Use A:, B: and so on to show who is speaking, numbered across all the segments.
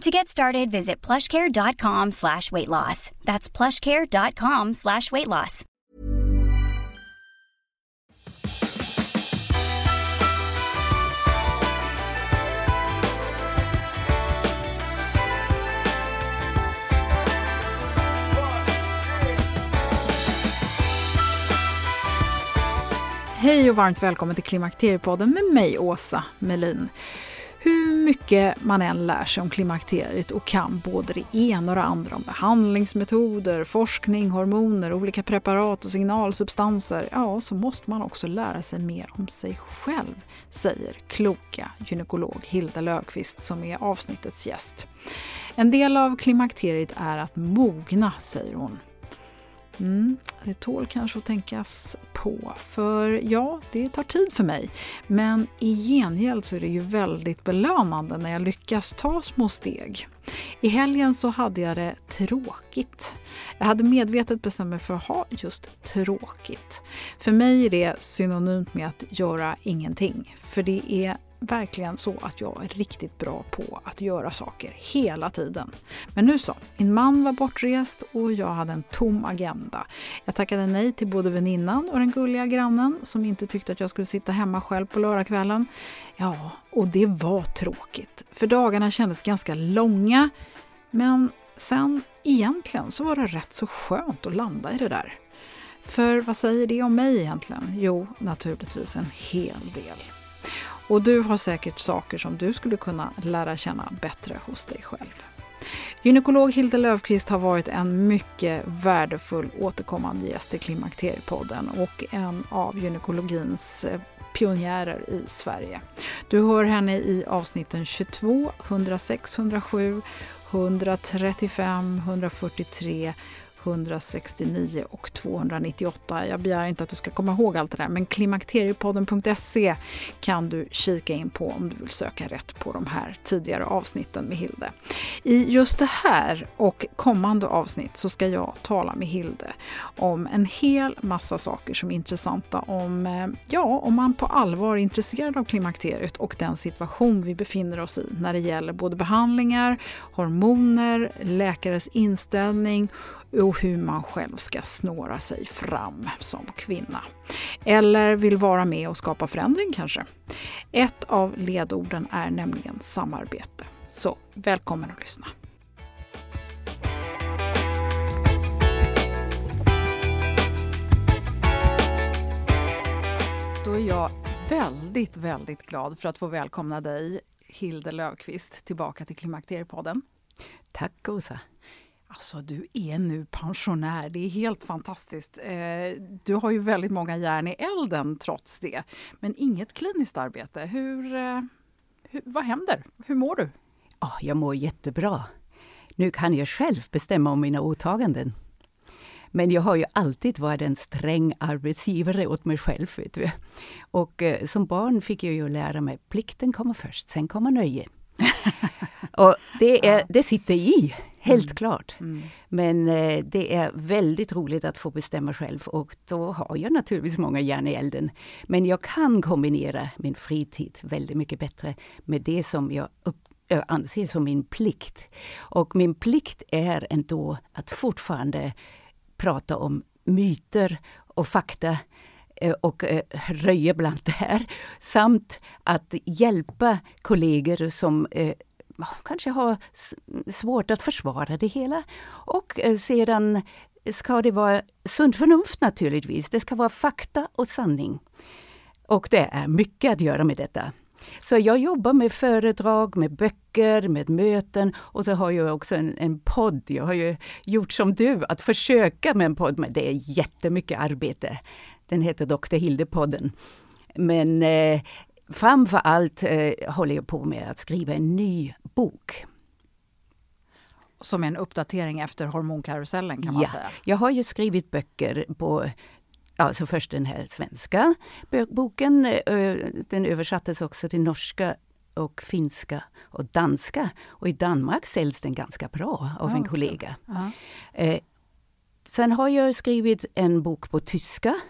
A: To get started, visit plushcare.com slash weight loss. That's plushcare.com slash weight loss.
B: Hej och varmt välkommen till Klimakteriepodden med mig Åsa Melin. Hur mycket man än lär sig om klimakteriet och kan både det ena och det andra om behandlingsmetoder, forskning, hormoner, olika preparat och signalsubstanser, ja, så måste man också lära sig mer om sig själv, säger kloka gynekolog Hilda Löfqvist som är avsnittets gäst. En del av klimakteriet är att mogna, säger hon. Mm, det tål kanske att tänkas på, för ja, det tar tid för mig. Men i gengäld så är det ju väldigt belönande när jag lyckas ta små steg. I helgen så hade jag det tråkigt. Jag hade medvetet bestämt mig för att ha just tråkigt. För mig är det synonymt med att göra ingenting, för det är verkligen så att jag är riktigt bra på att göra saker hela tiden. Men nu så, min man var bortrest och jag hade en tom agenda. Jag tackade nej till både väninnan och den gulliga grannen som inte tyckte att jag skulle sitta hemma själv på lördagskvällen. Ja, och det var tråkigt, för dagarna kändes ganska långa. Men sen egentligen så var det rätt så skönt att landa i det där. För vad säger det om mig egentligen? Jo, naturligtvis en hel del. Och du har säkert saker som du skulle kunna lära känna bättre hos dig själv. Gynekolog Hilde Löfqvist har varit en mycket värdefull återkommande gäst i Klimakteriepodden och en av gynekologins eh, pionjärer i Sverige. Du hör henne i avsnitten 22, 106, 107, 135, 143 169 och 298. Jag begär inte att du ska komma ihåg allt det där, men klimakteriepodden.se kan du kika in på om du vill söka rätt på de här tidigare avsnitten med Hilde. I just det här och kommande avsnitt så ska jag tala med Hilde om en hel massa saker som är intressanta om, eh, ja, om man på allvar är intresserad av klimakteriet och den situation vi befinner oss i när det gäller både behandlingar, hormoner, läkares inställning och hur man själv ska snåra sig fram som kvinna. Eller vill vara med och skapa förändring kanske. Ett av ledorden är nämligen samarbete. Så välkommen att lyssna. Då är jag väldigt, väldigt glad för att få välkomna dig, Hilde Löfqvist, tillbaka till Klimakteriepodden.
C: Tack Åsa.
B: Alltså du är nu pensionär, det är helt fantastiskt. Eh, du har ju väldigt många järn i elden trots det, men inget kliniskt arbete. Hur, eh, hur, vad händer? Hur mår du?
C: Oh, jag mår jättebra. Nu kan jag själv bestämma om mina åtaganden. Men jag har ju alltid varit en sträng arbetsgivare åt mig själv. Vet du. Och eh, som barn fick jag ju lära mig, plikten kommer först, sen kommer nöje. och det, är, det sitter i. helt mm. klart. Mm. Men eh, det är väldigt roligt att få bestämma själv och då har jag naturligtvis många järn i elden. Men jag kan kombinera min fritid väldigt mycket bättre med det som jag upp, jag anser som min plikt. Och min plikt är ändå att fortfarande prata om myter och fakta eh, och eh, röja bland det här. Samt att hjälpa kollegor som eh, kanske har svårt att försvara det hela. Och eh, sedan ska det vara sunt förnuft naturligtvis. Det ska vara fakta och sanning. Och det är mycket att göra med detta. Så jag jobbar med föredrag, med böcker, med möten och så har jag också en, en podd. Jag har ju gjort som du, att försöka med en podd, men det är jättemycket arbete. Den heter Dr. Hilde-podden. Men eh, framför allt eh, håller jag på med att skriva en ny bok.
B: Som en uppdatering efter hormonkarusellen kan man
C: ja,
B: säga?
C: Jag har ju skrivit böcker på Alltså först den här svenska boken, eh, den översattes också till norska och finska och danska. Och i Danmark säljs den ganska bra av en kollega. Okay. Eh, sen har jag skrivit en bok på tyska.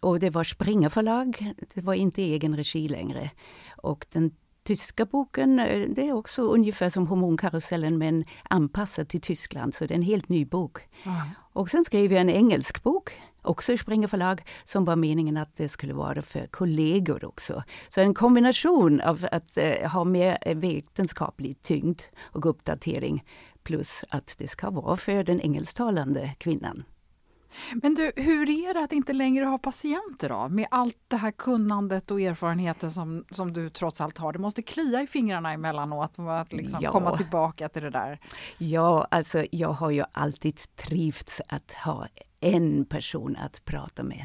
C: Och det var Springer förlag. Det var inte egen regi längre. Och den tyska boken, eh, det är också ungefär som Hormonkarusellen men anpassad till Tyskland. Så det är en helt ny bok. Mm. Och sen skrev jag en engelsk bok också i Springer förlag, som var meningen att det skulle vara för kollegor också. Så en kombination av att eh, ha mer vetenskaplig tyngd och uppdatering plus att det ska vara för den engelsktalande kvinnan.
B: Men du, hur är det att inte längre ha patienter då? Med allt det här kunnandet och erfarenheten som, som du trots allt har. Det måste klia i fingrarna emellanåt att liksom ja. komma tillbaka till det där.
C: Ja, alltså jag har ju alltid trivts att ha en person att prata med.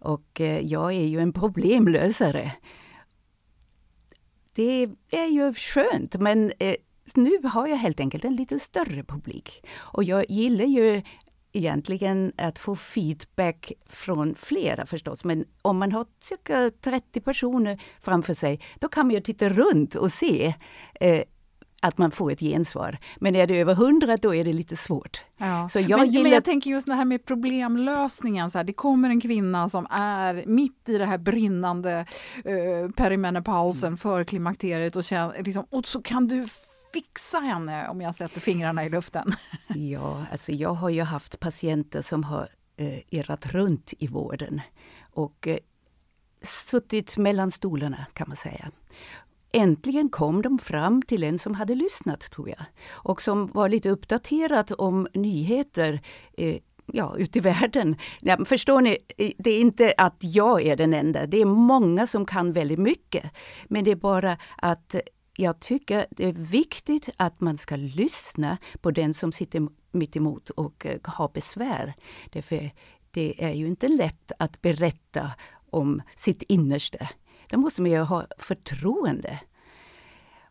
C: Och eh, jag är ju en problemlösare. Det är ju skönt men eh, nu har jag helt enkelt en lite större publik. Och jag gillar ju egentligen att få feedback från flera förstås. Men om man har cirka 30 personer framför sig, då kan man ju titta runt och se eh, att man får ett gensvar. Men är det över 100 då är det lite svårt.
B: Ja. Så jag men, gillar... men jag tänker just det här med problemlösningen. Så här, det kommer en kvinna som är mitt i det här brinnande uh, perimenopausen mm. för klimakteriet och, känner, liksom, och så kan du fixa henne om jag sätter fingrarna i luften?
C: Ja, alltså jag har ju haft patienter som har eh, irrat runt i vården och eh, suttit mellan stolarna kan man säga. Äntligen kom de fram till en som hade lyssnat, tror jag. Och som var lite uppdaterad om nyheter eh, ja, ute i världen. Ja, förstår ni, eh, det är inte att jag är den enda. Det är många som kan väldigt mycket. Men det är bara att jag tycker det är viktigt att man ska lyssna på den som sitter mitt emot och eh, har besvär. Därför det är ju inte lätt att berätta om sitt innersta. Då måste man ju ha förtroende.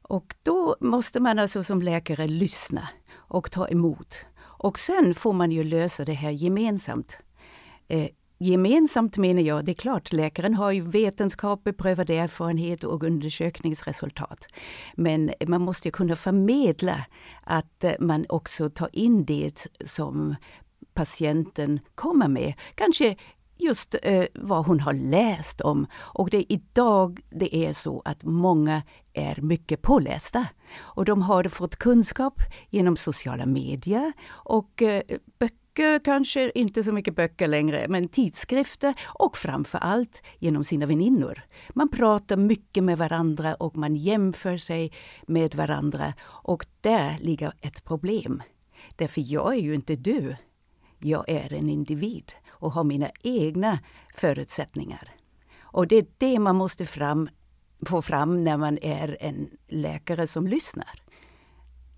C: Och då måste man alltså som läkare lyssna och ta emot. Och sen får man ju lösa det här gemensamt. Eh, Gemensamt menar jag, det är klart, läkaren har ju vetenskap, beprövad erfarenhet och undersökningsresultat. Men man måste kunna förmedla att eh, man också tar in det som patienten kommer med. Kanske just eh, vad hon har läst om. Och det är idag det är så att många är mycket pålästa. Och de har fått kunskap genom sociala medier och eh, böcker böcker, kanske inte så mycket böcker längre, men tidskrifter och framför allt genom sina väninnor. Man pratar mycket med varandra och man jämför sig med varandra och där ligger ett problem. Därför jag är ju inte du. Jag är en individ och har mina egna förutsättningar. Och det är det man måste fram, få fram när man är en läkare som lyssnar.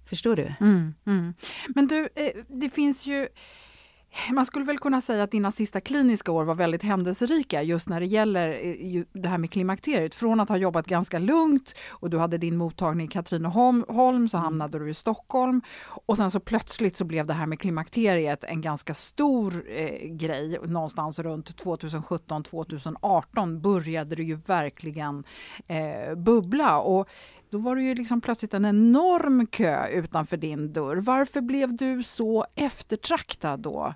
C: Förstår du?
B: Mm, mm. Men du, eh, det finns ju man skulle väl kunna säga att dina sista kliniska år var väldigt händelserika just när det gäller eh, det här med klimakteriet. Från att ha jobbat ganska lugnt och du hade din mottagning i Katrineholm så mm. hamnade du i Stockholm och sen så plötsligt så blev det här med klimakteriet en ganska stor eh, grej. Någonstans runt 2017-2018 började det ju verkligen eh, bubbla och då var det ju liksom plötsligt en enorm kö utanför din dörr. Varför blev du så eftertraktad då?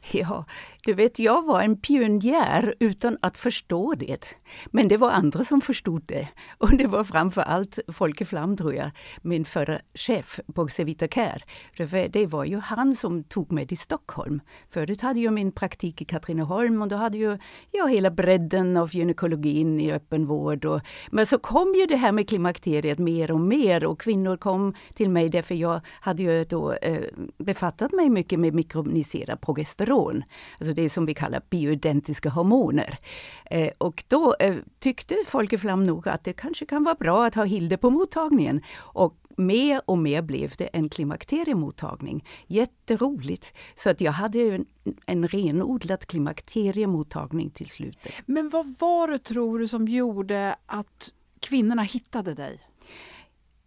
C: Ja, du vet, jag var en pionjär utan att förstå det. Men det var andra som förstod det. Och det var framför allt Folke Flam, tror jag, min förra chef på Sevita Care. Det var ju han som tog mig till Stockholm. Förut hade jag min praktik i Katrineholm och då hade jag ja, hela bredden av gynekologin i öppenvård. Och, men så kom ju det här med klimakteriet mer och mer och kvinnor kom till mig därför jag hade ju då eh, befattat mig mycket med mikroniserad progesteron. Alltså det som vi kallar bioidentiska hormoner. Eh, och då eh, tyckte Folke Flam nog att det kanske kan vara bra att ha Hilde på mottagningen. Och mer och mer blev det en klimakteriemottagning. Jätteroligt! Så att jag hade en, en renodlad klimakteriemottagning till slut.
B: Men vad var det, tror du, som gjorde att kvinnorna hittade dig?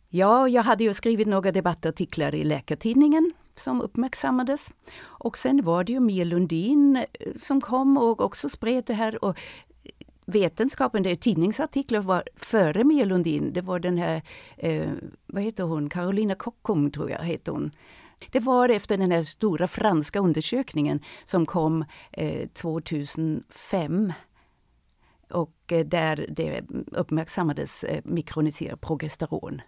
C: Ja, jag hade ju skrivit några debattartiklar i Läkartidningen som uppmärksammades. Och sen var det ju Mia Lundin eh, som kom och också spred det här. Och vetenskapen, det är tidningsartiklar var före Mia Lundin. Det var den här, eh, vad heter hon, Carolina Kockum tror jag heter hon. Det var efter den här stora franska undersökningen som kom eh, 2005 och eh, där det uppmärksammades eh, mikroniserad progesteron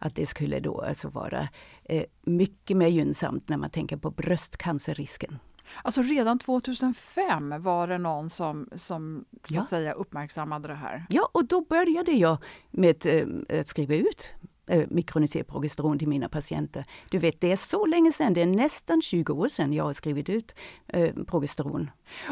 C: att det skulle då alltså vara eh, mycket mer gynnsamt när man tänker på bröstcancerrisken.
B: Alltså redan 2005 var det någon som, som så ja. att säga uppmärksammade det här?
C: Ja, och då började jag med eh, att skriva ut eh, mikroniserad progesteron till mina patienter. Du vet, det är så länge sedan, det är nästan 20 år sedan jag har skrivit ut eh, progesteron.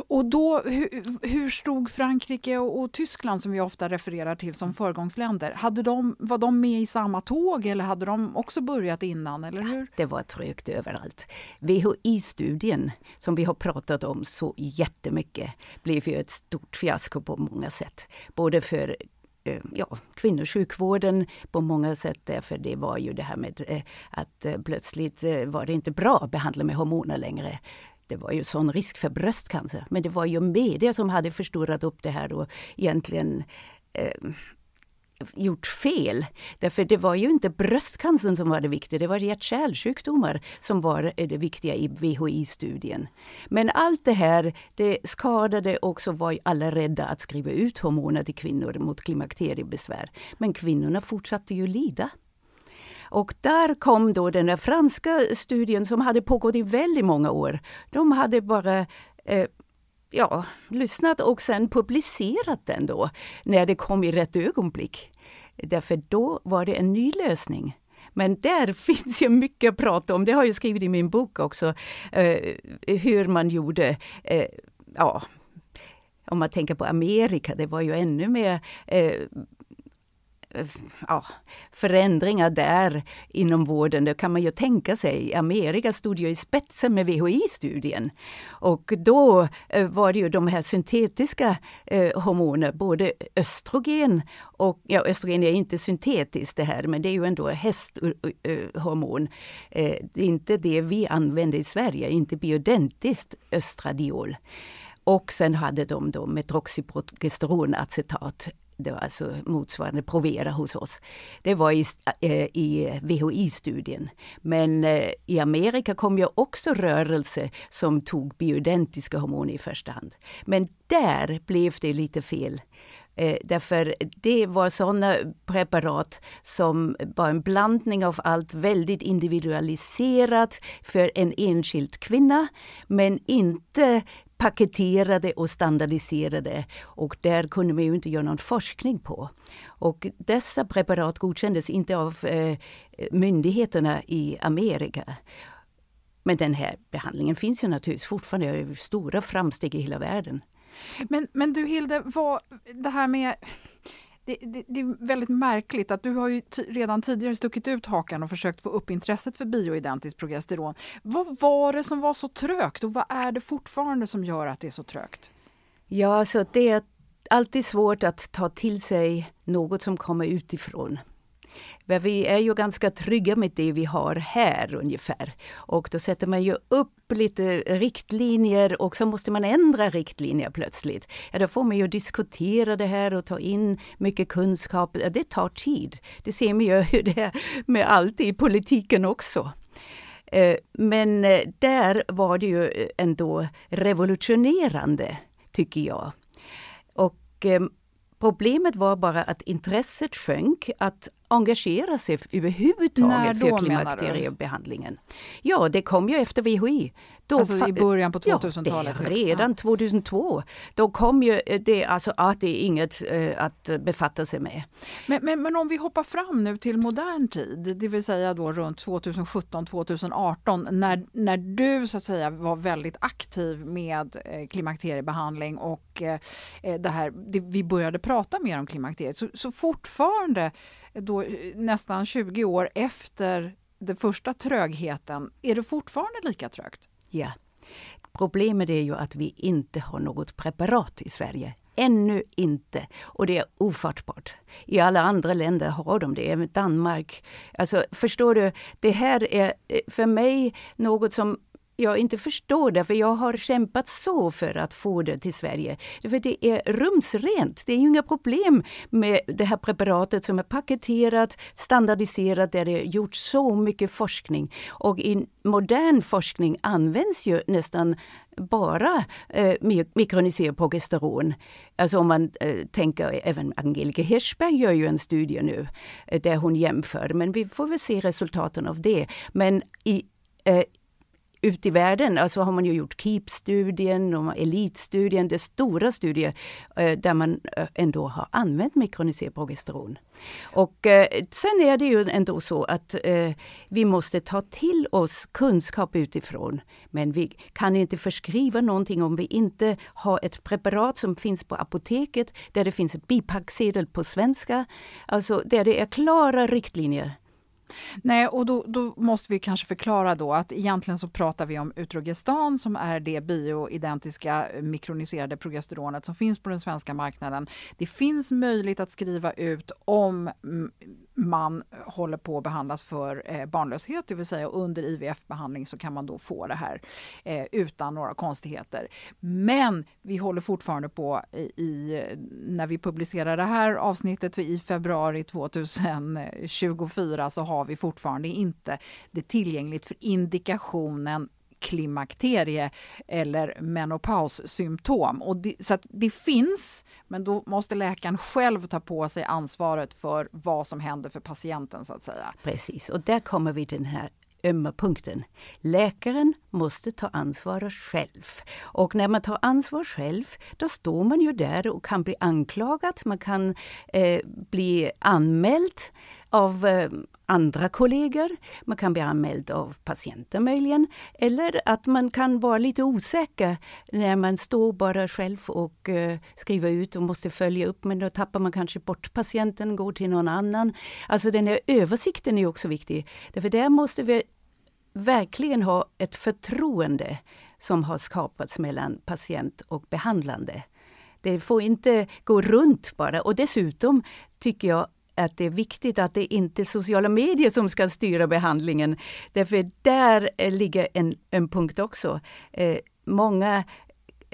B: Och då, hur, hur stod Frankrike och, och, Tyskland, som vi ofta refererar till som föregångsländer, hade de, var de med i samma tåg eller hade de också börjat innan? Eller hur?
C: Det var trögt överallt. VHI-studien, som vi har pratat om så jättemycket, blev ju ett stort fiasko på många sätt. Både för Eh, ja, kvinnosjukvården på många sätt. Därför det var ju det här med eh, att eh, plötsligt var det inte bra att behandla med hormoner längre. Det var ju sån risk för bröstcancer. Men det var ju media som hade förstorat upp det här och egentligen eh, gjort fel. Därför det var ju inte bröstcancern som var det viktiga, det var hjärt-kärlsjukdomar som var eh, det viktiga i VHI-studien. Men allt det här, det skadade och så var alla rädda att skriva ut hormoner till kvinnor mot klimakteriebesvär. Men kvinnorna fortsatte ju lida. Och där kom då den här franska studien som hade pågått i väldigt många år. De hade bara eh, ja, lyssnat och sen publicerat den då, när det kom i rätt ögonblick. Därför då var det en ny lösning. Men där finns ju mycket att prata om, det har jag skrivit i min bok också, eh, hur man gjorde, eh, ja, om man tänker på Amerika, det var ju ännu mer eh, ja, förändringar där inom vården. Det kan man ju tänka sig. Amerika stod ju i spetsen med VHI-studien. Och då eh, var det ju de här syntetiska eh, hormoner, både östrogen och, ja östrogen är inte syntetiskt det här, men det är ju ändå hästhormon. Eh, det är inte det vi använder i Sverige, inte biodentiskt östradiol. Och sen hade de då metroxyprogesteronacetat det var alltså motsvarande Provera hos oss. Det var i, eh, i VHI-studien. Men eh, i Amerika kom ju också rörelse som tog bioidentiska hormoner i första hand. Men där blev det lite fel. Eh, därför det var sådana preparat som var en blandning av allt väldigt individualiserat för en enskild kvinna, men inte paketerade och standardiserade och där kunde man ju inte göra någon forskning på. Och dessa preparat godkändes inte av eh, myndigheterna i Amerika. Men den här behandlingen finns ju naturligtvis fortfarande, det är stora framsteg i hela världen.
B: Men, men du Hilde, vad, det här med det, det, det, är väldigt märkligt att du har ju redan tidigare stuckit ut hakan och försökt få upp intresset för bioidentiskt progesteron. Vad var det som var så trögt och vad är det fortfarande som gör att det är så trögt?
C: Ja, alltså det är alltid svårt att ta till sig något som kommer utifrån. Men vi är ju ganska trygga med det vi har här ungefär. Och då sätter man ju upp lite riktlinjer och så måste man ändra riktlinjer plötsligt. Ja, då får man ju diskutera det här och ta in mycket kunskap. Det tar tid. Det ser man ju hur det är med allt i politiken också. Eh, men eh, där var det ju eh, ändå revolutionerande, tycker jag. Och problemet var bara att intresset sjönk, att engagera sig överhuvudtaget för klimakteriebehandlingen. Ja, det kom ju efter VHI.
B: Då alltså i början på 2000-talet?
C: Ja, redan ja. 2002. Då kom ju det, alltså att det är inget eh, att befatta sig med.
B: Men, men, men, om vi hoppar fram nu till modern tid, det vill säga då runt 2017-2018 när, när du så att säga var väldigt aktiv med eh, klimakteriebehandling och eh, det här, det, vi började prata mer om klimakteriet. Så, så fortfarande då, eh, nästan 20 år efter den första trögheten, är det fortfarande lika trögt?
C: Ja. Problemet är ju att vi inte har något preparat i Sverige. Ännu inte. Och det är ofattbart. I alla andra länder har de det, även Danmark. Alltså, förstår du? Det här är eh, för mig något som jag inte förstår det, för jag har kämpat så för att få det till Sverige. För det är rumsrent, det är inga problem med det här preparatet som är paketerat, standardiserat, där det är gjort så mycket forskning. Och i modern forskning används ju nästan bara eh, mikroniserad progesteron. Alltså om man eh, tänker, även Angelica Hirschberg gör ju en studie nu eh, där hon jämför, men vi får väl se resultaten av det. Men i, eh, ut i världen. Alltså har man ju gjort KEEP-studien och elitstudien, det stora studier eh, där man eh, ändå har använt mikroniserad progesteron. Och eh, sen är det ju ändå så att vi måste ta till oss kunskap utifrån. Men vi kan inte förskriva någonting om vi inte har ett preparat som finns på apoteket, där det finns ett bipacksedel på svenska. Alltså där det är klara riktlinjer
B: Nej, och då, då, måste vi kanske förklara då att egentligen så pratar vi om Utrogestan som är det bioidentiska eh, mikroniserade progesteronet som finns på den svenska marknaden. Det finns möjlighet att skriva ut om mm, man håller på att behandlas för eh, barnlöshet, det vill säga under IVF-behandling så kan man då få det här eh, utan några konstigheter. Men vi håller fortfarande på i, när vi publicerar det här avsnittet i februari 2024 så har vi fortfarande inte det tillgängligt för indikationen klimakterie eller menopaussymptom. Och det, så det finns, men då måste läkaren själv ta på sig ansvaret för vad som händer för patienten så att säga.
C: Precis, och där kommer vi till den här ömma punkten. Läkaren måste ta ansvaret själv. Och när man tar ansvar själv, då står man ju där och kan bli anklagad, man kan eh, bli anmäld av eh, andra kollegor, man kan bli anmäld av patienter möjligen, eller att man kan vara lite osäker när man står bara själv och eh, skriver ut och måste följa upp, men då tappar man kanske bort patienten, går till någon annan. Alltså den här översikten är också viktig, därför där måste vi verkligen ha ett förtroende som har skapats mellan patient och behandlande. Det får inte gå runt bara. Och dessutom tycker jag att det är viktigt att det inte är sociala medier som ska styra behandlingen. Därför där eh, ligger en, en punkt också. Eh, många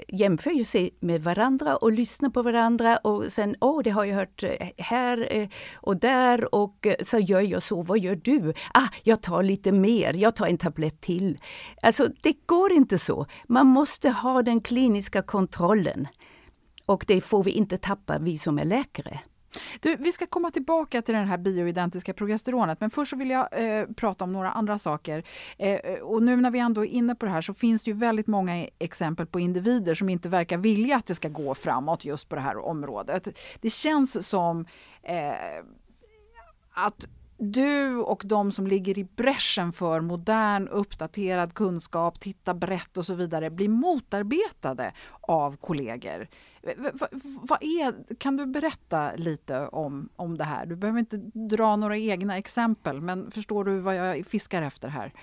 C: jämför ju sig med varandra och lyssnar på varandra och sen, åh, oh, det har jag hört eh, här eh, och där och så gör jag så, vad gör du? Ah, jag tar lite mer, jag tar en tablett till. Alltså, det går inte så. Man måste ha den kliniska kontrollen. Och det får vi inte tappa, vi som är läkare.
B: Du, vi ska komma tillbaka till det här bioidentiska progesteronet, men först så vill jag eh, prata om några andra saker. Eh, och nu när vi ändå är inne på det här så finns det ju väldigt många exempel på individer som inte verkar vilja att det ska gå framåt just på det här området. Det känns som eh, att du och de som ligger i bräschen för modern uppdaterad kunskap, titta brett och så vidare blir motarbetade av kollegor. Va, va är, kan du berätta lite om, om det här? Du behöver inte dra några egna exempel, men förstår du vad jag fiskar efter här?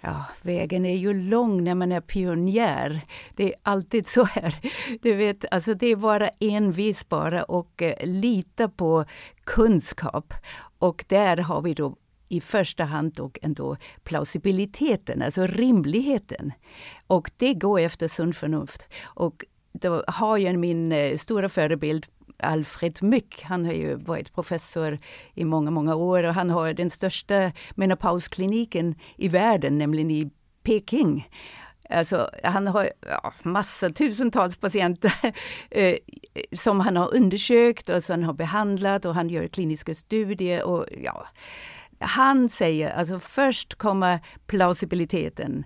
C: Ja, vägen är ju lång när man är pionjär. Det är alltid så här. Du vet, alltså det är bara envis bara och eh, lita på kunskap. Och där har vi då i första hand dock ändå plausibiliteten, alltså rimligheten. Och det går efter sunt förnuft. Och då har jag min eh, stora förebild Alfred Myck. Han har ju varit professor i många, många år och han har den största menopauskliniken i världen, nämligen i Peking. Alltså, han har ja, massa, tusentals patienter eh, som han har undersökt och som han har behandlat och han gör kliniska studier. Och, ja, han säger alltså först kommer plausibiliteten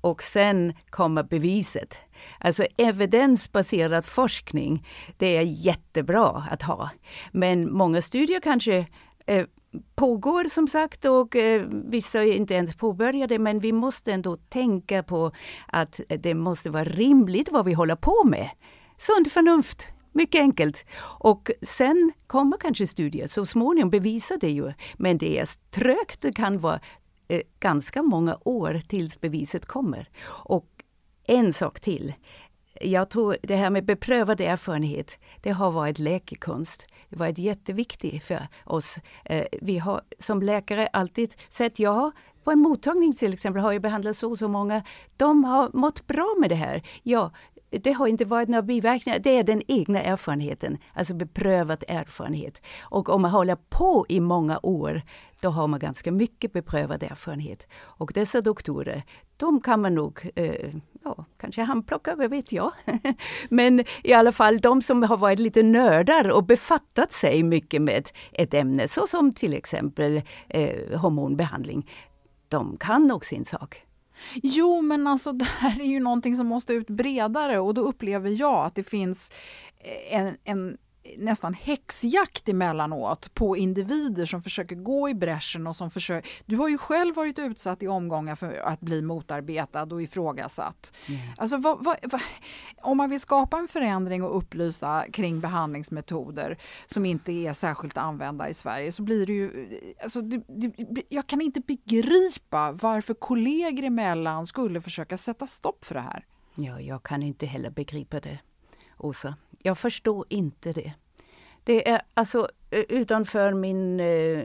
C: och sen kommer beviset. Alltså evidensbaserad forskning, det är jättebra att ha. Men många studier kanske eh, pågår som sagt och eh, vissa är inte ens påbörjade men vi måste ändå tänka på att det måste vara rimligt vad vi håller på med. Sunt förnuft, mycket enkelt. Och sen kommer kanske studier, så småningom bevisar det ju. Men det är trögt, det kan vara eh, ganska många år tills beviset kommer. Och en sak till. Jag tror det här med beprövad erfarenhet, det har varit läkekonst. Det har varit jätteviktigt för oss. Eh, vi har som läkare alltid sett, ja, på en mottagning till exempel har jag behandlat så och så många. De har mått bra med det här. Ja, det har inte varit några biverkningar, det är den egna erfarenheten, alltså beprövad erfarenhet. Och om man håller på i många år, då har man ganska mycket beprövad erfarenhet. Och dessa doktorer, de kan man nog, eh, ja, kanske handplockar, vad vet jag. Men i alla fall de som har varit lite nördar och befattat sig mycket med ett ämne, så som till exempel eh, hormonbehandling, de kan nog sin sak.
B: Jo, men alltså det här är ju någonting som måste ut bredare och då upplever jag att det finns eh, en, en nästan häxjakt emellanåt på individer som försöker gå i bräschen och som försöker... Du har ju själv varit utsatt i omgångar för att bli motarbetad och ifrågasatt. Mm. Alltså, vad, vad, vad, om man vill skapa en förändring och upplysa kring behandlingsmetoder som inte är särskilt använda i Sverige så blir det ju... Alltså, det, det, jag kan inte begripa varför kollegor emellan skulle försöka sätta stopp för det här.
C: Ja, jag kan inte heller begripa det, Åsa. Jag förstår inte det. Det är alltså utanför min uh,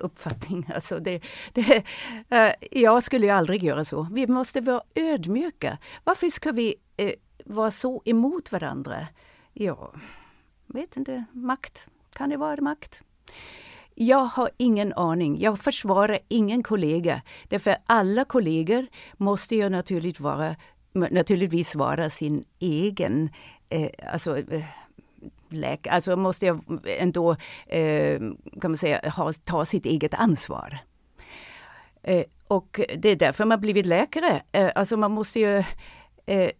C: uppfattning. Alltså det, det, uh, jag skulle ju aldrig göra så. Vi måste vara ödmjuka. Varför ska vi uh, vara så emot varandra? Ja, vet inte. Makt. Kan det vara makt? Jag har ingen aning. Jag försvarar ingen kollega. Därför alla kollegor måste ju naturligtvis vara, naturligtvis vara sin egen eh, alltså, eh, läkare, alltså måste jag ändå eh, kan man säga, ha, ta sitt eget ansvar. Eh, och det är därför man blivit läkare. Eh, alltså man måste ju eh,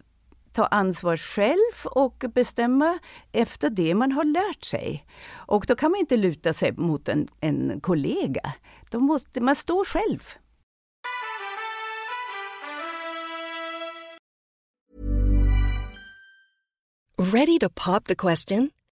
C: ta ansvar själv och bestämma efter det man har lärt sig. Och då kan man inte luta sig mot en, en kollega. Då måste man stå själv.
D: Ready to pop the question?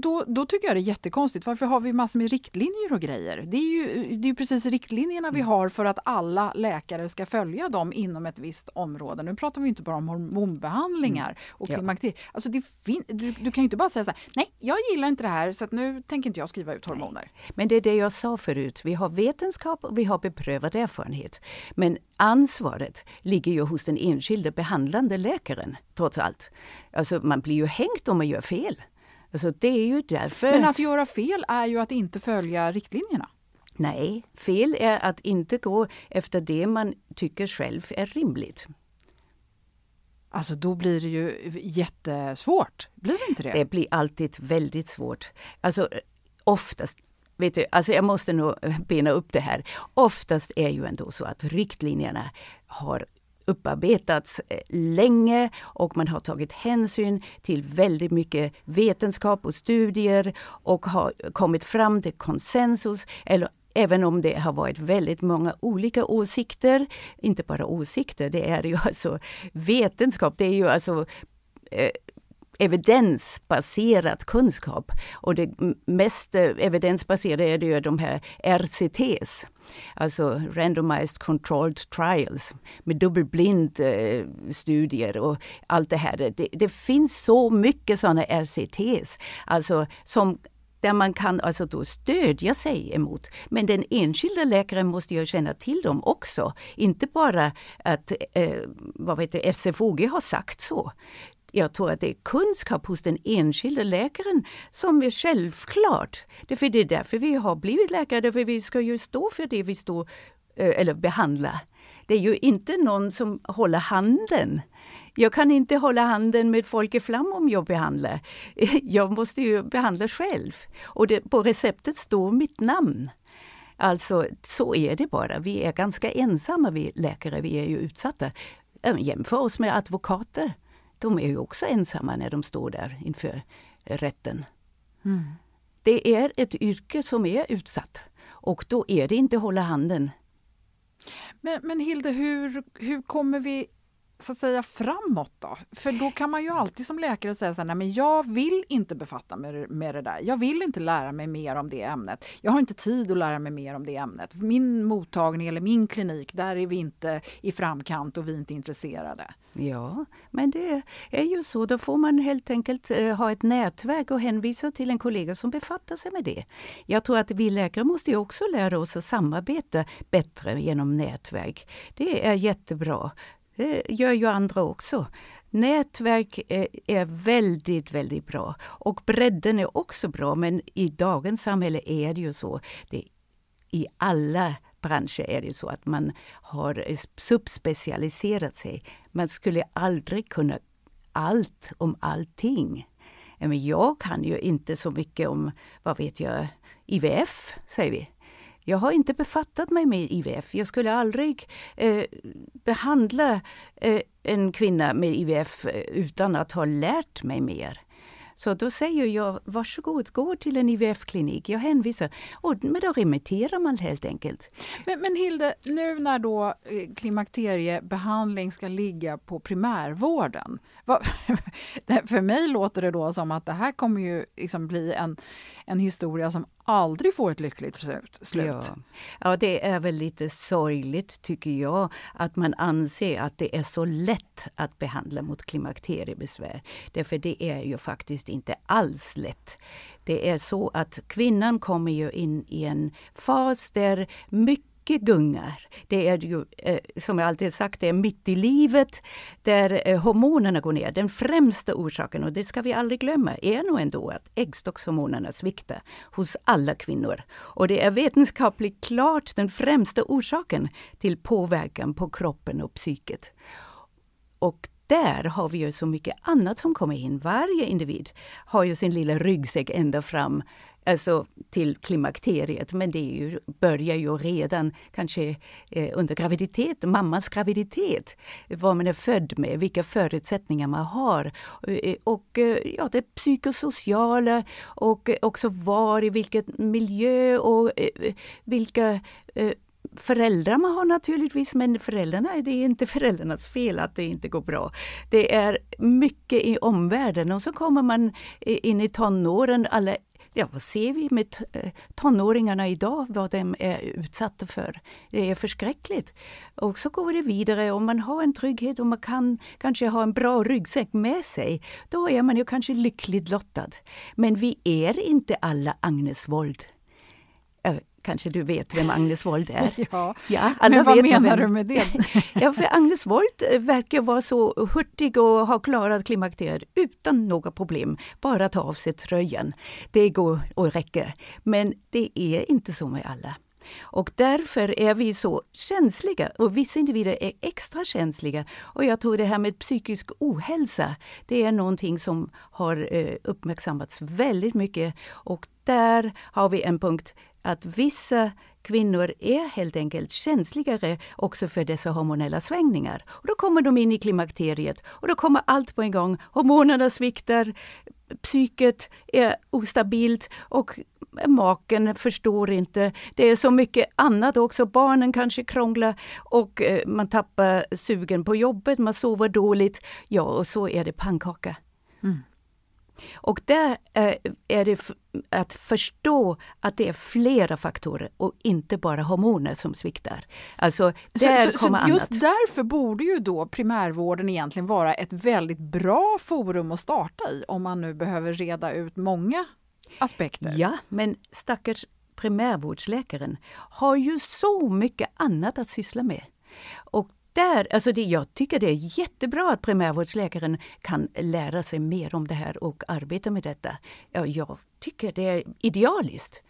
B: Då, då tycker jag det är jättekonstigt. Varför har vi massor med riktlinjer och grejer? Det är ju, det är ju precis riktlinjerna vi har för att alla läkare ska följa dem inom ett visst område. Nu pratar vi inte bara om hormonbehandlingar och klimakteriet. Ja. Alltså du, du, kan ju inte bara säga så här, nej, jag gillar inte det här så nu tänker inte jag skriva ut hormoner. Nej.
C: Men det är det jag sa förut, vi har vetenskap och vi har beprövad erfarenhet. Men ansvaret ligger ju hos den enskilde behandlande läkaren, trots allt. Alltså man blir ju hängt om man gör fel. Alltså det är ju därför...
B: Men att göra fel är ju att inte följa riktlinjerna.
C: Nej, fel är att inte gå efter det man tycker själv är rimligt.
B: Alltså då blir det ju jättesvårt, blir det inte det?
C: Det blir alltid väldigt svårt. Alltså oftast, vet du, alltså jag måste nog bena upp det här. Oftast är ju ändå så att riktlinjerna har upparbetats eh, länge och man har tagit hänsyn till väldigt mycket vetenskap och studier och har kommit fram till konsensus eller Även om det har varit väldigt många olika åsikter, inte bara åsikter, det är ju alltså vetenskap, det är ju alltså eh, evidensbaserad kunskap. Och det mest eh, evidensbaserade är det ju de här RCTs, alltså Randomized Controlled Trials, med dubbelblind eh, studier och allt det här. Det, det finns så mycket sådana RCTs, alltså som där man kan alltså då stödja sig emot. Men den enskilda läkaren måste ju känna till dem också. Inte bara att eh, vad vet det, SFOG har sagt så jag tror att det är kunskap hos den enskilde läkaren som är självklart. Det är därför vi har blivit läkare, därför vi ska ju stå för det vi står eh, eller behandla. Det är ju inte någon som håller handen. Jag kan inte hålla handen med folk i flam om jag behandlar. Jag måste ju behandla själv. Och det, på receptet står mitt namn. Alltså, så är det bara. Vi är ganska ensamma, vi läkare. Vi är ju utsatta. Jämför oss med advokater de är ju också ensamma när de står där inför rätten. Mm. Det är ett yrke som är utsatt och då är det inte hålla handen.
B: Men, men Hilde, hur, hur kommer vi så att säga framåt då? För då kan man ju alltid som läkare säga så här, nej men jag vill inte befatta mig med det där. Jag vill inte lära mig mer om det ämnet. Jag har inte tid att lära mig mer om det ämnet. Min mottagning eller min klinik, där är vi inte i framkant och vi är inte intresserade.
C: Ja, men det är ju så. Då får man helt enkelt eh, ha ett nätverk och hänvisa till en kollega som befattar sig med det. Jag tror att vi läkare måste ju också lära oss att samarbeta bättre genom nätverk. Det är jättebra. Det gör ju andra också. Nätverk eh, är, väldigt, väldigt bra. Och bredden är också bra, men i dagens samhälle är det ju så. Det, I alla branscher är det så att man har subspecialiserat sig. Man skulle aldrig kunna allt om allting. jag kan ju inte så mycket om, vad vet jag, IVF, säger vi. Jag har inte befattat mig med IVF. Jag skulle aldrig eh, behandla eh, en kvinna med IVF eh, utan att ha lärt mig mer. Så då säger jag, varsågod, gå till en IVF-klinik. Jag hänvisar. Och, men då remitterar man helt enkelt.
B: Men, men Hilde, nu när då eh, klimakteriebehandling ska ligga på primärvården. Vad, för mig låter det då som att det här kommer ju liksom bli en, en historia som aldrig får ett lyckligt slut.
C: Ja. ja, det är väl lite sorgligt tycker jag att man anser att det är så lätt att behandla mot klimakteriebesvär. Därför det är ju faktiskt inte alls lätt. Det är så att kvinnan kommer ju in i en fas där mycket mycket gungar. Det är ju, eh, som jag alltid sagt, det är mitt i livet där eh, hormonerna går ner. Den främsta orsaken, och det ska vi aldrig glömma, är nog ändå att äggstockshormonerna sviktar hos alla kvinnor. Och det är vetenskapligt klart den främsta orsaken till påverkan på kroppen och psyket. Och där har vi ju så mycket annat som kommer in. Varje individ har ju sin lilla ryggsäck ända fram alltså till klimakteriet, men det ju, börjar ju redan kanske eh, under graviditet, mammans graviditet, vad man är född med, vilka förutsättningar man har. Eh, och eh, ja, det psykosociala och också var, i vilken miljö och eh, vilka eh, föräldrar man har naturligtvis, men föräldrarna, det är inte föräldrarnas fel att det inte går bra. Det är mycket i omvärlden och så kommer man in i tonåren, alla Ja, vad ser vi med eh, tonåringarna idag, vad de är utsatta för? Det är förskräckligt. Och så går det vidare, om man har en trygghet och man kan kanske ha en bra ryggsäck med sig, då är man ju kanske lyckligt lottad. Men vi är inte alla Agnes Wold kanske du vet vem Agnes Wold är?
B: Ja, ja alla men vad vet menar vem. du med det?
C: ja, för Agnes Wold eh, verkar vara så hurtig och ha klarat klimakteriet utan några problem. Bara ta av sig tröjan. Det går och räcker. Men det är inte så med alla. Och därför är vi så känsliga och vissa individer är extra känsliga. Och jag tror det här med psykisk ohälsa, det är någonting som har eh, uppmärksammats väldigt mycket. Och där har vi en punkt att vissa kvinnor är helt enkelt känsligare också för dessa hormonella svängningar. Och då kommer de in i klimakteriet och då kommer allt på en gång. Hormonerna sviktar, psyket är ostabilt och maken förstår inte. Det är så mycket annat också. Barnen kanske krånglar och eh, man tappar sugen på jobbet, man sover dåligt. Ja, och så är det pannkaka. Mm. Och där eh, är det att förstå att det är flera faktorer och inte bara hormoner som sviktar. Alltså, där
B: så, så, så just därför borde ju då primärvården egentligen vara ett väldigt bra forum att starta i om man nu behöver reda ut många aspekter.
C: Ja, men stackars primärvårdsläkaren har ju så mycket annat att syssla med. Och där, alltså det, jag tycker det är jättebra att primärvårdsläkaren kan lära sig mer om det här och arbeta med detta. Ja, jag tycker det är idealiskt.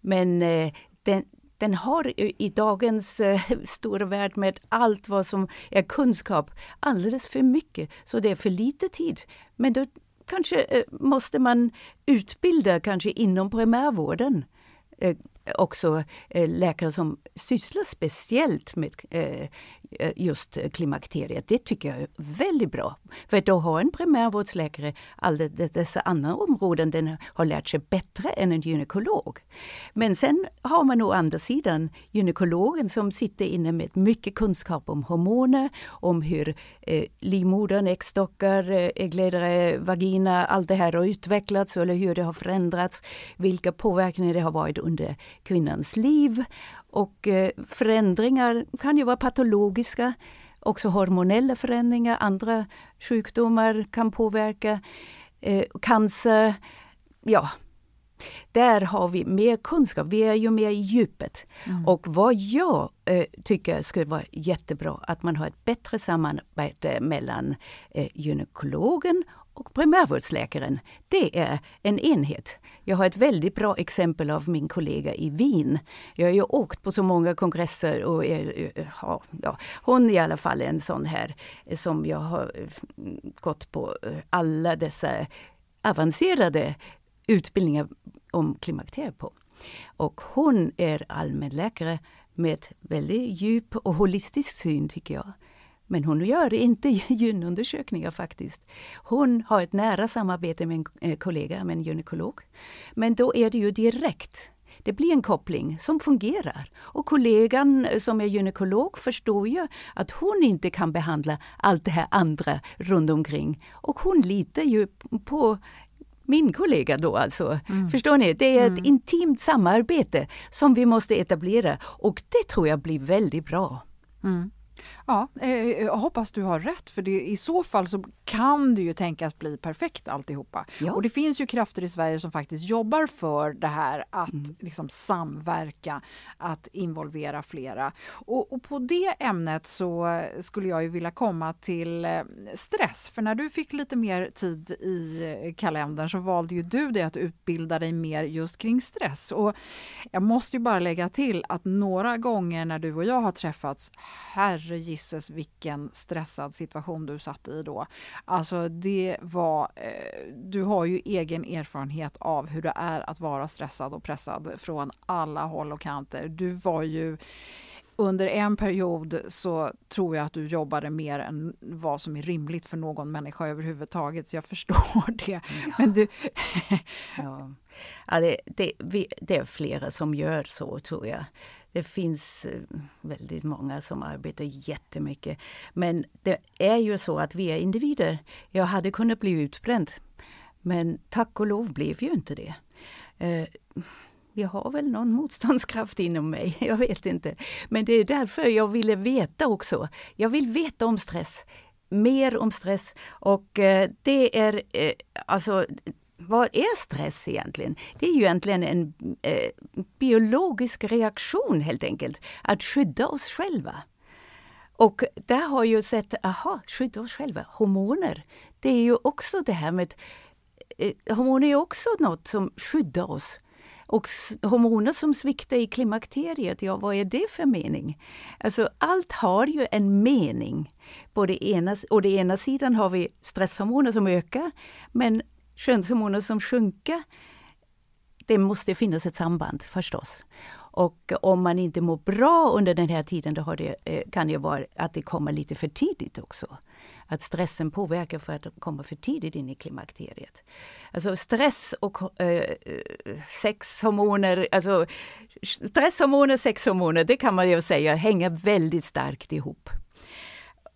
C: Men eh, den, den har i dagens eh, stora värld med allt vad som är kunskap alldeles för mycket, så det är för lite tid. Men då kanske eh, måste man utbilda kanske inom primärvården eh, också eh, läkare som sysslar speciellt med eh, eh, just klimakteriet. Det tycker jag är väldigt bra. För då har en primärvårdsläkare alla dessa andra områden den har lärt sig bättre än en gynekolog. Men sen har man å andra sidan gynekologen som sitter inne med mycket kunskap om hormoner, om hur livmodern, äggstockar, äggledare, vagina, allt det här har utvecklats eller hur det har förändrats, vilka påverkningar det har varit under kvinnans liv och eh, förändringar kan ju vara patologiska, också hormonella förändringar, andra sjukdomar kan påverka, eh, cancer, ja. Där har vi mer kunskap, vi är ju mer i djupet. Mm. Och vad jag eh, tycker skulle vara jättebra, att man har ett bättre samarbete mellan eh, gynekologen och primärvårdsläkaren, det är en enhet. Jag har ett väldigt bra exempel av min kollega i Wien. Jag har ju åkt på så många kongresser och är, ja, ja, hon är i alla fall en sån här som jag har eh, gått på eh, alla dessa avancerade utbildningar om klimakteriet på. Och hon är allmänläkare med väldigt djup och holistisk syn tycker jag. Men hon gör inte gynundersökningar faktiskt. Hon har ett nära samarbete med en eh, kollega, med en gynekolog. Men då är det ju direkt. Det blir en koppling som fungerar. Och kollegan som är gynekolog förstår ju att hon inte kan behandla allt det här andra runt omkring. Och hon litar ju på min kollega då alltså. Mm. Förstår ni? Det är ett mm. intimt samarbete som vi måste etablera och det tror jag blir väldigt bra.
B: Mm. Ja, eh, jag hoppas du har rätt för det, i så fall så kan det ju tänkas bli perfekt alltihopa. Ja. Och det finns ju krafter i Sverige som faktiskt jobbar för det här att mm. liksom samverka, att involvera flera. Och, och, på det ämnet så skulle jag ju vilja komma till eh, stress. För när du fick lite mer tid i eh, kalendern så valde ju du det att utbilda dig mer just kring stress. Och jag måste ju bara lägga till att några gånger när du och jag har träffats, herre gisses vilken stressad situation du satt i då. Alltså det var, eh, du har ju egen erfarenhet av hur det är att vara stressad och pressad från alla håll och kanter. Du var ju under en period så tror jag att du jobbade mer än vad som är rimligt för någon människa överhuvudtaget, så jag förstår det. Ja. Men du...
C: ja. ja det, det, vi, det, är flera som gör så, tror jag. Det finns eh, väldigt många som arbetar jättemycket. Men det är ju så att vi är individer. Jag hade kunnat bli utbränd, men tack och lov blev ju inte det. Jag har väl någon motståndskraft inom mig, jag vet inte. Men det är därför jag ville veta också. Jag vill veta om stress, mer om stress och eh, det är eh, alltså vad är stress egentligen? Det är ju egentligen en eh, biologisk reaktion helt enkelt, att skydda oss själva. Och där har jag sett, aha, skydda oss själva, hormoner. Det är ju också det här med, eh, hormoner är också något som skyddar oss. Och hormoner som sviktar i klimakteriet, ja vad är det för mening? Alltså allt har ju en mening. På det ena, och det ena sidan har vi stresshormoner som ökar, men könshormoner som sjunker. Det måste finnas ett samband förstås. Och om man inte mår bra under den här tiden, då det, eh, kan det vara att det kommer lite för tidigt också att stressen påverkar för att komma för tidigt in i klimakteriet. Alltså stress och äh, sexhormoner, alltså stresshormoner, sexhormoner, det kan man ju säga hänger väldigt starkt ihop.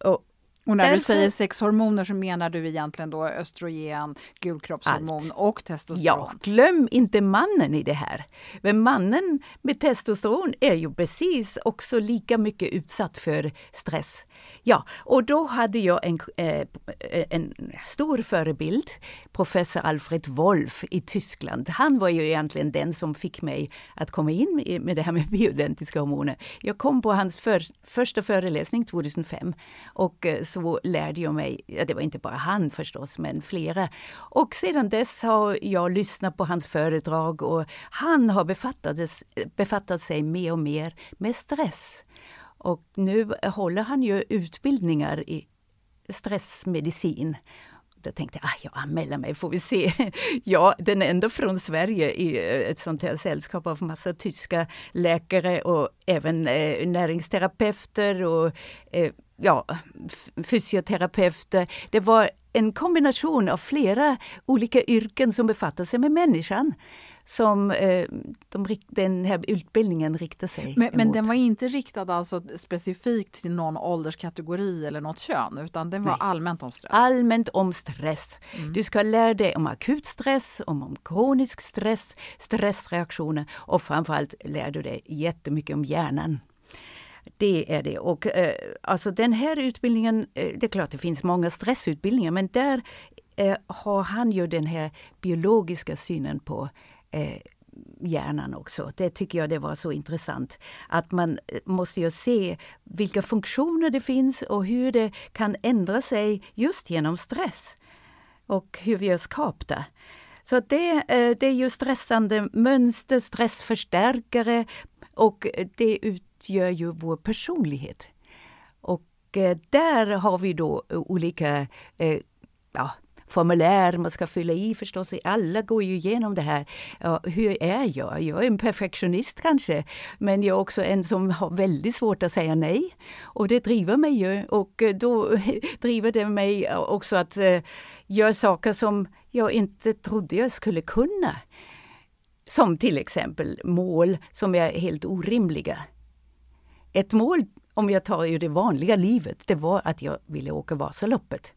B: Och och när Därför... du säger sexhormoner så menar du egentligen då östrogen, gulkroppshormon Allt. och testosteron?
C: Ja, glöm inte mannen i det här. Men mannen med testosteron är ju precis också lika mycket utsatt för stress. Ja, och då hade jag en, eh, en stor förebild, professor Alfred Wolf i Tyskland. Han var ju egentligen den som fick mig att komma in med det här med bioidentiska hormoner. Jag kom på hans för, första föreläsning 2005 och eh, så lärde jag mig, ja, det var inte bara han förstås, men flera. Och sedan dess har jag lyssnat på hans föredrag och han har befattat sig mer och mer med stress. Och nu håller han ju utbildningar i stressmedicin. Då tänkte jag, ah, jag anmäler mig får vi se. ja, den enda från Sverige i eh, ett sånt här sällskap av massa tyska läkare och även eh, näringsterapeuter och eh, ja, fysioterapeuter. Det var en kombination av flera olika yrken som befattar sig med människan som eh, de, den här utbildningen riktar sig
B: men, men, den var inte riktad alltså specifikt till någon ålderskategori eller något kön utan den var Nej. allmänt om stress?
C: Allmänt om stress. Mm. Du ska lära dig om akut stress, om, om kronisk stress, stressreaktioner och framförallt lär du dig jättemycket om hjärnan. Det är det. Och eh, alltså den här utbildningen, eh, det är klart det finns många stressutbildningar men där eh, har han ju den här biologiska synen på eh, hjärnan också. Det tycker jag det var så intressant. Att man eh, måste ju se vilka funktioner det finns och hur det kan ändra sig just genom stress. Och hur vi är skapta. Så det, eh, det är ju stressande mönster, stressförstärkare och det utgör ju vår personlighet. Och eh, där har vi då olika eh, ja, formulär man ska fylla i förstås. Alla går ju igenom det här. Ja, hur är jag? Jag är en perfektionist kanske, men jag är också en som har väldigt svårt att säga nej. Och det driver mig ju och eh, då driver det mig också att uh, göra saker som jag inte trodde jag skulle kunna. Som till exempel mål som är helt orimliga. Ett mål, om jag tar ju det vanliga livet, det var att jag ville åka Vasaloppet.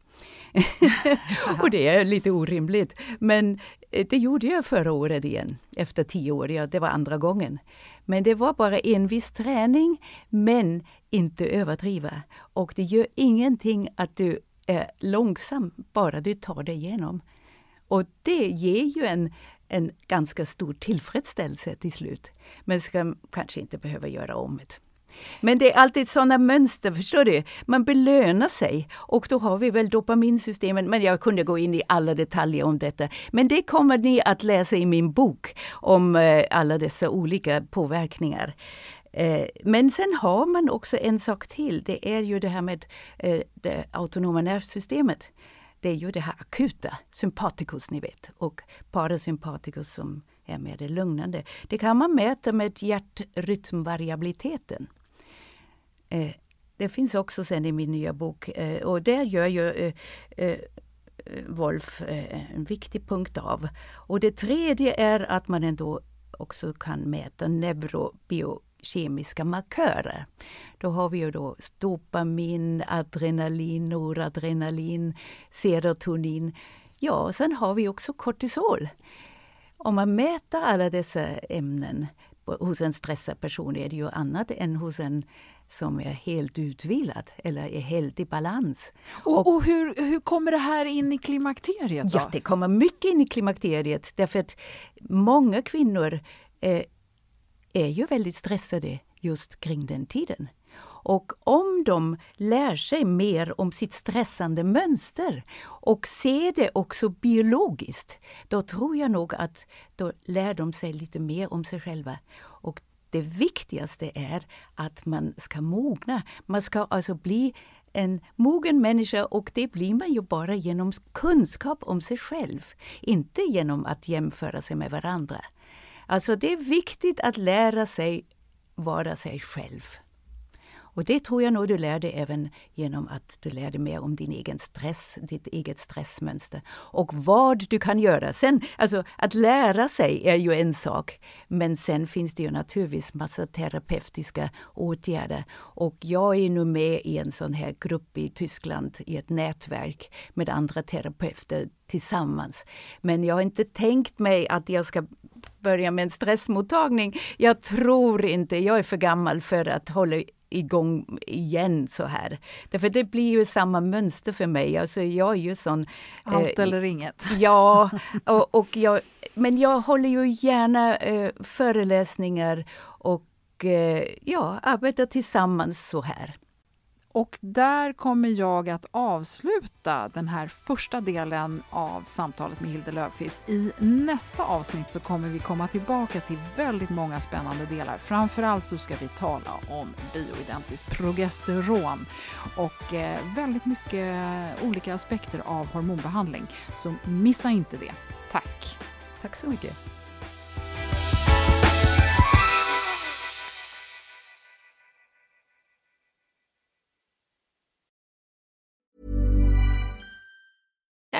C: och det är lite orimligt. Men eh, det gjorde jag förra året igen, efter tio år. Ja, det var andra gången. Men det var bara en viss träning, men inte överdriva. Och det gör ingenting att du är långsam, bara du tar dig igenom. Och det ger ju en, en ganska stor tillfredsställelse till slut. Men ska kanske inte behöva göra om det. Men det är alltid sådana mönster, förstår du? Man belönar sig och då har vi väl dopaminsystemen, men jag kunde gå in i alla detaljer om detta. Men det kommer ni att läsa i min bok om eh, alla dessa olika påverkningar. Eh, men sen har man också en sak till, det är ju det här med eh, det autonoma nervsystemet. det är ju det här akuta, sympaticus ni vet, och parasympaticus som är mer det lugnande. Det kan man mäta med hjärtrytmvariabiliteten. Eh, det finns också sen i min nya bok eh, och där gör ju eh, Wolf en viktig punkt av. Och det tredje är att man ändå också kan mäta neurobiokemiska markörer. Då har vi ju då dopamin, adrenalin, noradrenalin, serotonin. Ja, sen har vi också kortisol. Om man mäter alla dessa ämnen hos en stressad person är det ju annat än hos en som är helt utvilad eller är helt i balans.
B: Och, och, hur, hur kommer det här in i klimakteriet? Då?
C: Ja, det kommer mycket in i klimakteriet därför att många kvinnor eh, är ju väldigt stressade just kring den tiden. Och om de lär sig mer om sitt stressande mönster och ser det också biologiskt, då tror jag nog att då lär de sig lite mer om sig själva. Och det viktigaste är att man ska mogna. Man ska alltså bli en mogen människa och det blir man ju bara genom kunskap om sig själv, inte genom att jämföra sig med varandra. Alltså det är viktigt att lära sig vara sig själv. Och det tror jag nog du lärde dig även genom att du lärde dig mer om din egen stress, ditt eget stressmönster och vad du kan göra. Sen, alltså att lära sig är ju en sak, men sen finns det ju naturligtvis massa terapeutiska åtgärder. Och jag är nu med i en sån här grupp i Tyskland i ett nätverk med andra terapeuter tillsammans. Men jag har inte tänkt mig att jag ska börja med en stressmottagning. Jag tror inte, jag är för gammal för att hålla igång igen så här. Därför det blir ju samma mönster för mig. Alltså jag är ju sån...
B: Allt eh, eller inget.
C: Ja, och, och jag, men jag håller ju gärna eh, föreläsningar och eh, ja, arbetar tillsammans så här.
B: Och där kommer jag att avsluta den här första delen av samtalet med Hilde Löfqvist. I nästa avsnitt så kommer vi komma tillbaka till väldigt många spännande delar. Framförallt så ska vi tala om bioidentiskt progesteron och eh, väldigt mycket olika aspekter av hormonbehandling. Så missa inte det. Tack!
C: Tack så mycket.